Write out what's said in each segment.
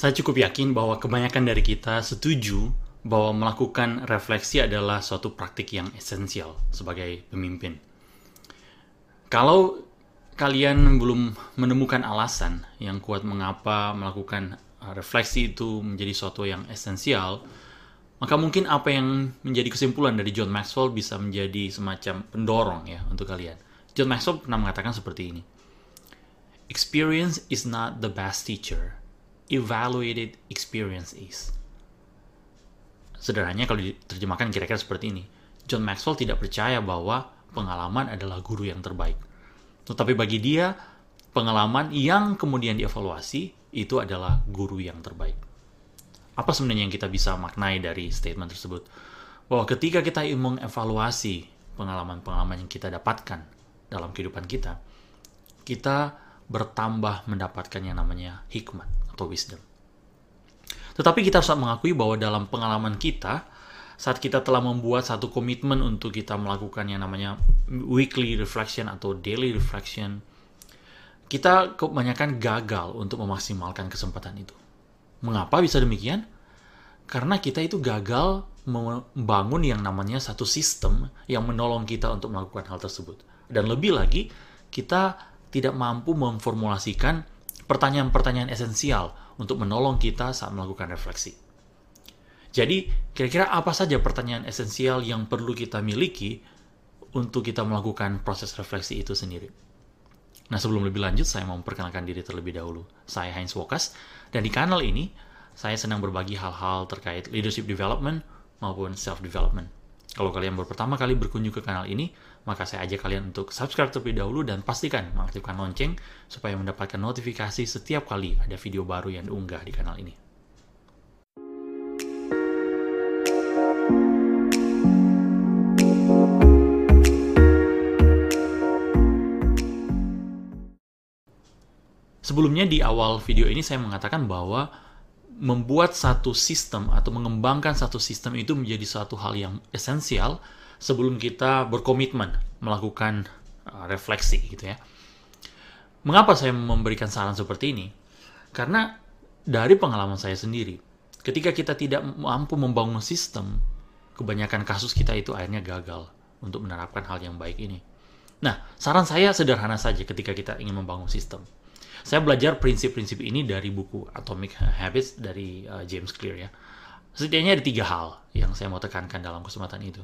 Saya cukup yakin bahwa kebanyakan dari kita setuju bahwa melakukan refleksi adalah suatu praktik yang esensial sebagai pemimpin. Kalau kalian belum menemukan alasan yang kuat mengapa melakukan uh, refleksi itu menjadi suatu yang esensial, maka mungkin apa yang menjadi kesimpulan dari John Maxwell bisa menjadi semacam pendorong ya untuk kalian. John Maxwell pernah mengatakan seperti ini. Experience is not the best teacher, evaluated experience is. Sederhananya kalau diterjemahkan kira-kira seperti ini. John Maxwell tidak percaya bahwa pengalaman adalah guru yang terbaik. Tetapi bagi dia, pengalaman yang kemudian dievaluasi itu adalah guru yang terbaik. Apa sebenarnya yang kita bisa maknai dari statement tersebut? Bahwa ketika kita mengevaluasi pengalaman-pengalaman yang kita dapatkan dalam kehidupan kita, kita bertambah mendapatkan yang namanya hikmat atau wisdom. Tetapi kita harus mengakui bahwa dalam pengalaman kita, saat kita telah membuat satu komitmen untuk kita melakukan yang namanya weekly reflection atau daily reflection, kita kebanyakan gagal untuk memaksimalkan kesempatan itu. Mengapa bisa demikian? Karena kita itu gagal membangun yang namanya satu sistem yang menolong kita untuk melakukan hal tersebut. Dan lebih lagi, kita tidak mampu memformulasikan pertanyaan-pertanyaan esensial untuk menolong kita saat melakukan refleksi. Jadi, kira-kira apa saja pertanyaan esensial yang perlu kita miliki untuk kita melakukan proses refleksi itu sendiri? Nah, sebelum lebih lanjut, saya mau memperkenalkan diri terlebih dahulu. Saya Heinz Wokas, dan di kanal ini, saya senang berbagi hal-hal terkait leadership development maupun self-development. Kalau kalian baru pertama kali berkunjung ke kanal ini, maka saya ajak kalian untuk subscribe terlebih dahulu dan pastikan mengaktifkan lonceng supaya mendapatkan notifikasi setiap kali ada video baru yang diunggah di kanal ini. Sebelumnya di awal video ini saya mengatakan bahwa membuat satu sistem atau mengembangkan satu sistem itu menjadi suatu hal yang esensial sebelum kita berkomitmen melakukan uh, refleksi gitu ya. Mengapa saya memberikan saran seperti ini? Karena dari pengalaman saya sendiri, ketika kita tidak mampu membangun sistem, kebanyakan kasus kita itu akhirnya gagal untuk menerapkan hal yang baik ini. Nah, saran saya sederhana saja ketika kita ingin membangun sistem saya belajar prinsip-prinsip ini dari buku Atomic Habits dari uh, James Clear ya. Setidaknya ada tiga hal yang saya mau tekankan dalam kesempatan itu.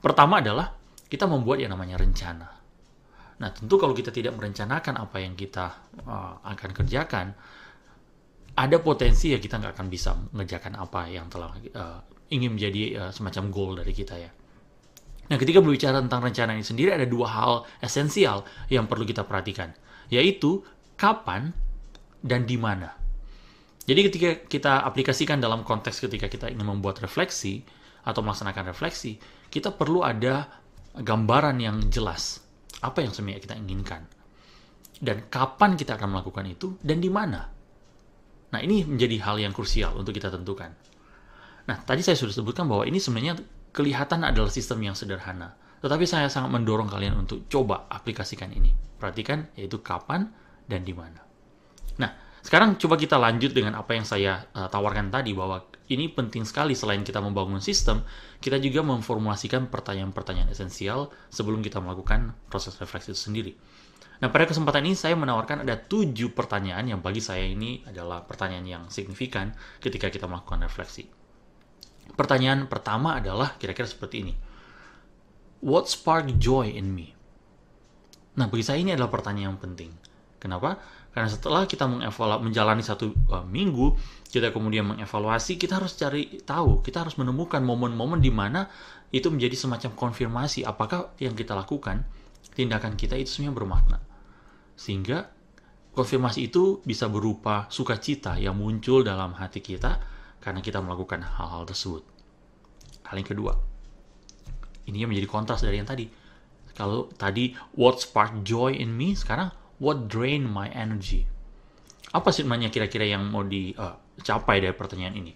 Pertama adalah kita membuat yang namanya rencana. Nah, tentu kalau kita tidak merencanakan apa yang kita uh, akan kerjakan, ada potensi ya kita nggak akan bisa mengerjakan apa yang telah uh, ingin menjadi uh, semacam goal dari kita ya. Nah, ketika berbicara tentang rencana ini sendiri ada dua hal esensial yang perlu kita perhatikan, yaitu kapan, dan di mana. Jadi ketika kita aplikasikan dalam konteks ketika kita ingin membuat refleksi atau melaksanakan refleksi, kita perlu ada gambaran yang jelas apa yang sebenarnya kita inginkan. Dan kapan kita akan melakukan itu dan di mana. Nah, ini menjadi hal yang krusial untuk kita tentukan. Nah, tadi saya sudah sebutkan bahwa ini sebenarnya kelihatan adalah sistem yang sederhana. Tetapi saya sangat mendorong kalian untuk coba aplikasikan ini. Perhatikan yaitu kapan, dan di mana. Nah, sekarang coba kita lanjut dengan apa yang saya uh, tawarkan tadi bahwa ini penting sekali selain kita membangun sistem, kita juga memformulasikan pertanyaan-pertanyaan esensial sebelum kita melakukan proses refleksi itu sendiri. Nah, pada kesempatan ini saya menawarkan ada tujuh pertanyaan yang bagi saya ini adalah pertanyaan yang signifikan ketika kita melakukan refleksi. Pertanyaan pertama adalah kira-kira seperti ini. What sparked joy in me? Nah, bagi saya ini adalah pertanyaan yang penting. Kenapa? Karena setelah kita mengevaluasi menjalani satu uh, minggu, kita kemudian mengevaluasi, kita harus cari tahu, kita harus menemukan momen-momen di mana itu menjadi semacam konfirmasi apakah yang kita lakukan, tindakan kita itu sebenarnya bermakna. Sehingga konfirmasi itu bisa berupa sukacita yang muncul dalam hati kita karena kita melakukan hal-hal tersebut. Hal yang kedua, ini yang menjadi kontras dari yang tadi. Kalau tadi what spark joy in me, sekarang what drain my energy? Apa sih sebenarnya kira-kira yang mau dicapai uh, dari pertanyaan ini?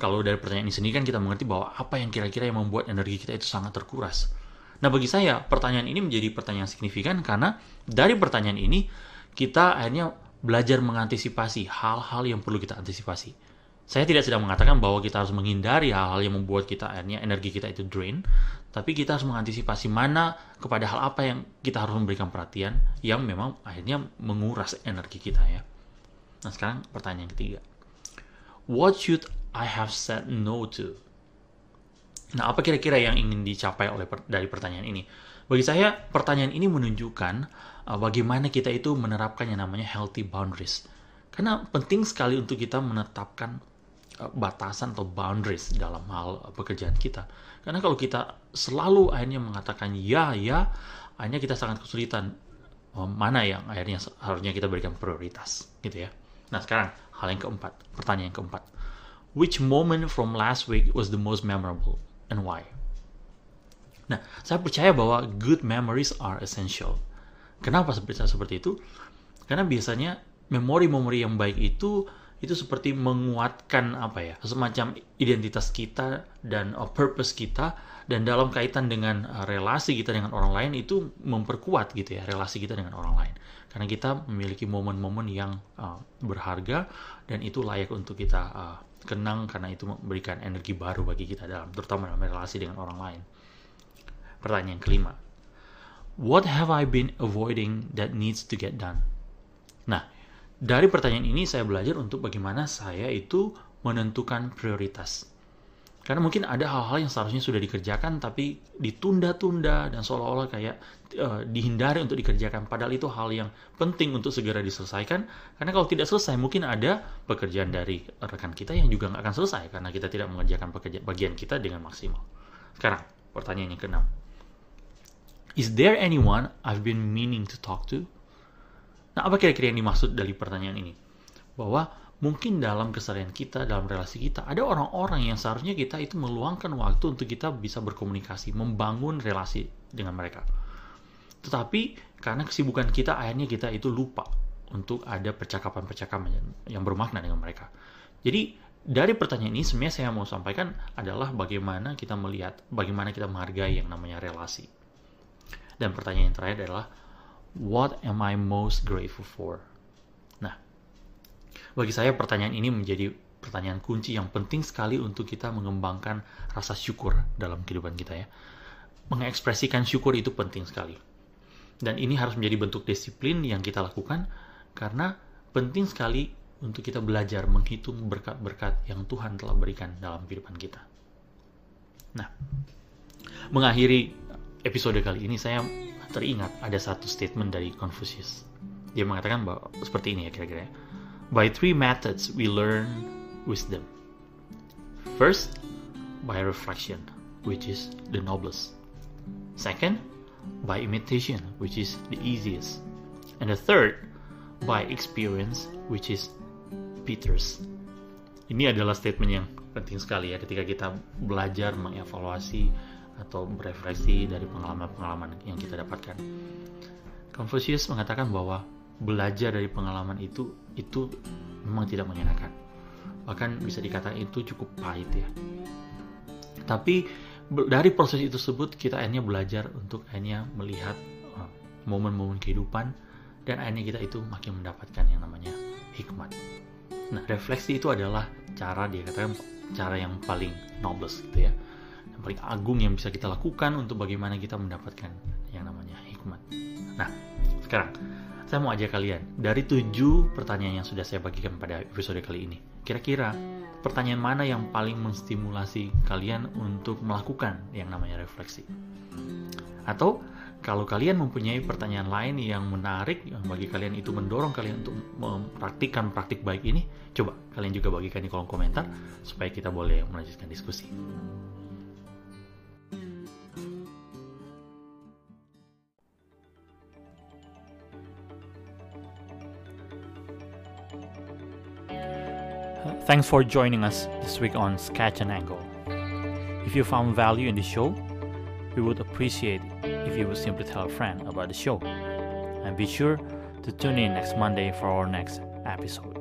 Kalau dari pertanyaan ini sendiri kan kita mengerti bahwa apa yang kira-kira yang membuat energi kita itu sangat terkuras. Nah bagi saya pertanyaan ini menjadi pertanyaan signifikan karena dari pertanyaan ini kita akhirnya belajar mengantisipasi hal-hal yang perlu kita antisipasi. Saya tidak sedang mengatakan bahwa kita harus menghindari hal-hal yang membuat kita akhirnya energi kita itu drain, tapi kita harus mengantisipasi mana kepada hal apa yang kita harus memberikan perhatian yang memang akhirnya menguras energi kita ya. Nah sekarang pertanyaan ketiga. What should I have said no to? Nah apa kira-kira yang ingin dicapai oleh dari pertanyaan ini? Bagi saya pertanyaan ini menunjukkan uh, bagaimana kita itu menerapkan yang namanya healthy boundaries. Karena penting sekali untuk kita menetapkan batasan atau boundaries dalam hal uh, pekerjaan kita. Karena kalau kita selalu akhirnya mengatakan ya ya, akhirnya kita sangat kesulitan uh, mana yang akhirnya harusnya kita berikan prioritas, gitu ya. Nah sekarang hal yang keempat, pertanyaan yang keempat. Which moment from last week was the most memorable and why? Nah, saya percaya bahwa good memories are essential. Kenapa seperti itu? Karena biasanya memori-memori yang baik itu itu seperti menguatkan apa ya semacam identitas kita dan uh, purpose kita dan dalam kaitan dengan uh, relasi kita dengan orang lain itu memperkuat gitu ya relasi kita dengan orang lain karena kita memiliki momen-momen yang uh, berharga dan itu layak untuk kita uh, kenang karena itu memberikan energi baru bagi kita dalam terutama dalam relasi dengan orang lain. Pertanyaan kelima. What have I been avoiding that needs to get done? Nah, dari pertanyaan ini saya belajar untuk bagaimana saya itu menentukan prioritas. Karena mungkin ada hal-hal yang seharusnya sudah dikerjakan tapi ditunda-tunda dan seolah-olah kayak uh, dihindari untuk dikerjakan. Padahal itu hal yang penting untuk segera diselesaikan. Karena kalau tidak selesai mungkin ada pekerjaan dari rekan kita yang juga nggak akan selesai karena kita tidak mengerjakan pekerjaan bagian kita dengan maksimal. Sekarang pertanyaan yang keenam. Is there anyone I've been meaning to talk to? Nah, apa kira-kira yang dimaksud dari pertanyaan ini? Bahwa mungkin dalam keseharian kita, dalam relasi kita, ada orang-orang yang seharusnya kita itu meluangkan waktu untuk kita bisa berkomunikasi, membangun relasi dengan mereka. Tetapi karena kesibukan kita, akhirnya kita itu lupa untuk ada percakapan-percakapan yang bermakna dengan mereka. Jadi dari pertanyaan ini sebenarnya saya mau sampaikan adalah bagaimana kita melihat, bagaimana kita menghargai yang namanya relasi. Dan pertanyaan yang terakhir adalah, what am I most grateful for? Nah, bagi saya pertanyaan ini menjadi pertanyaan kunci yang penting sekali untuk kita mengembangkan rasa syukur dalam kehidupan kita ya. Mengekspresikan syukur itu penting sekali. Dan ini harus menjadi bentuk disiplin yang kita lakukan karena penting sekali untuk kita belajar menghitung berkat-berkat yang Tuhan telah berikan dalam kehidupan kita. Nah, mengakhiri episode kali ini saya teringat ada satu statement dari Confucius. Dia mengatakan bahwa seperti ini ya kira-kira. Ya. By three methods we learn wisdom. First, by reflection, which is the noblest. Second, by imitation, which is the easiest. And the third, by experience, which is Peter's. Ini adalah statement yang penting sekali ya ketika kita belajar mengevaluasi atau berefleksi dari pengalaman-pengalaman yang kita dapatkan. Confucius mengatakan bahwa belajar dari pengalaman itu itu memang tidak menyenangkan. Bahkan bisa dikatakan itu cukup pahit ya. Tapi dari proses itu tersebut kita akhirnya belajar untuk akhirnya melihat uh, momen-momen kehidupan dan akhirnya kita itu makin mendapatkan yang namanya hikmat. Nah, refleksi itu adalah cara dia katakan cara yang paling nobles gitu ya paling agung yang bisa kita lakukan untuk bagaimana kita mendapatkan yang namanya hikmat. Nah, sekarang saya mau ajak kalian dari tujuh pertanyaan yang sudah saya bagikan pada episode kali ini. Kira-kira pertanyaan mana yang paling menstimulasi kalian untuk melakukan yang namanya refleksi? Atau kalau kalian mempunyai pertanyaan lain yang menarik yang bagi kalian itu mendorong kalian untuk mempraktikkan praktik baik ini, coba kalian juga bagikan di kolom komentar supaya kita boleh melanjutkan diskusi. Thanks for joining us this week on Sketch and Angle. If you found value in the show, we would appreciate if you would simply tell a friend about the show. And be sure to tune in next Monday for our next episode.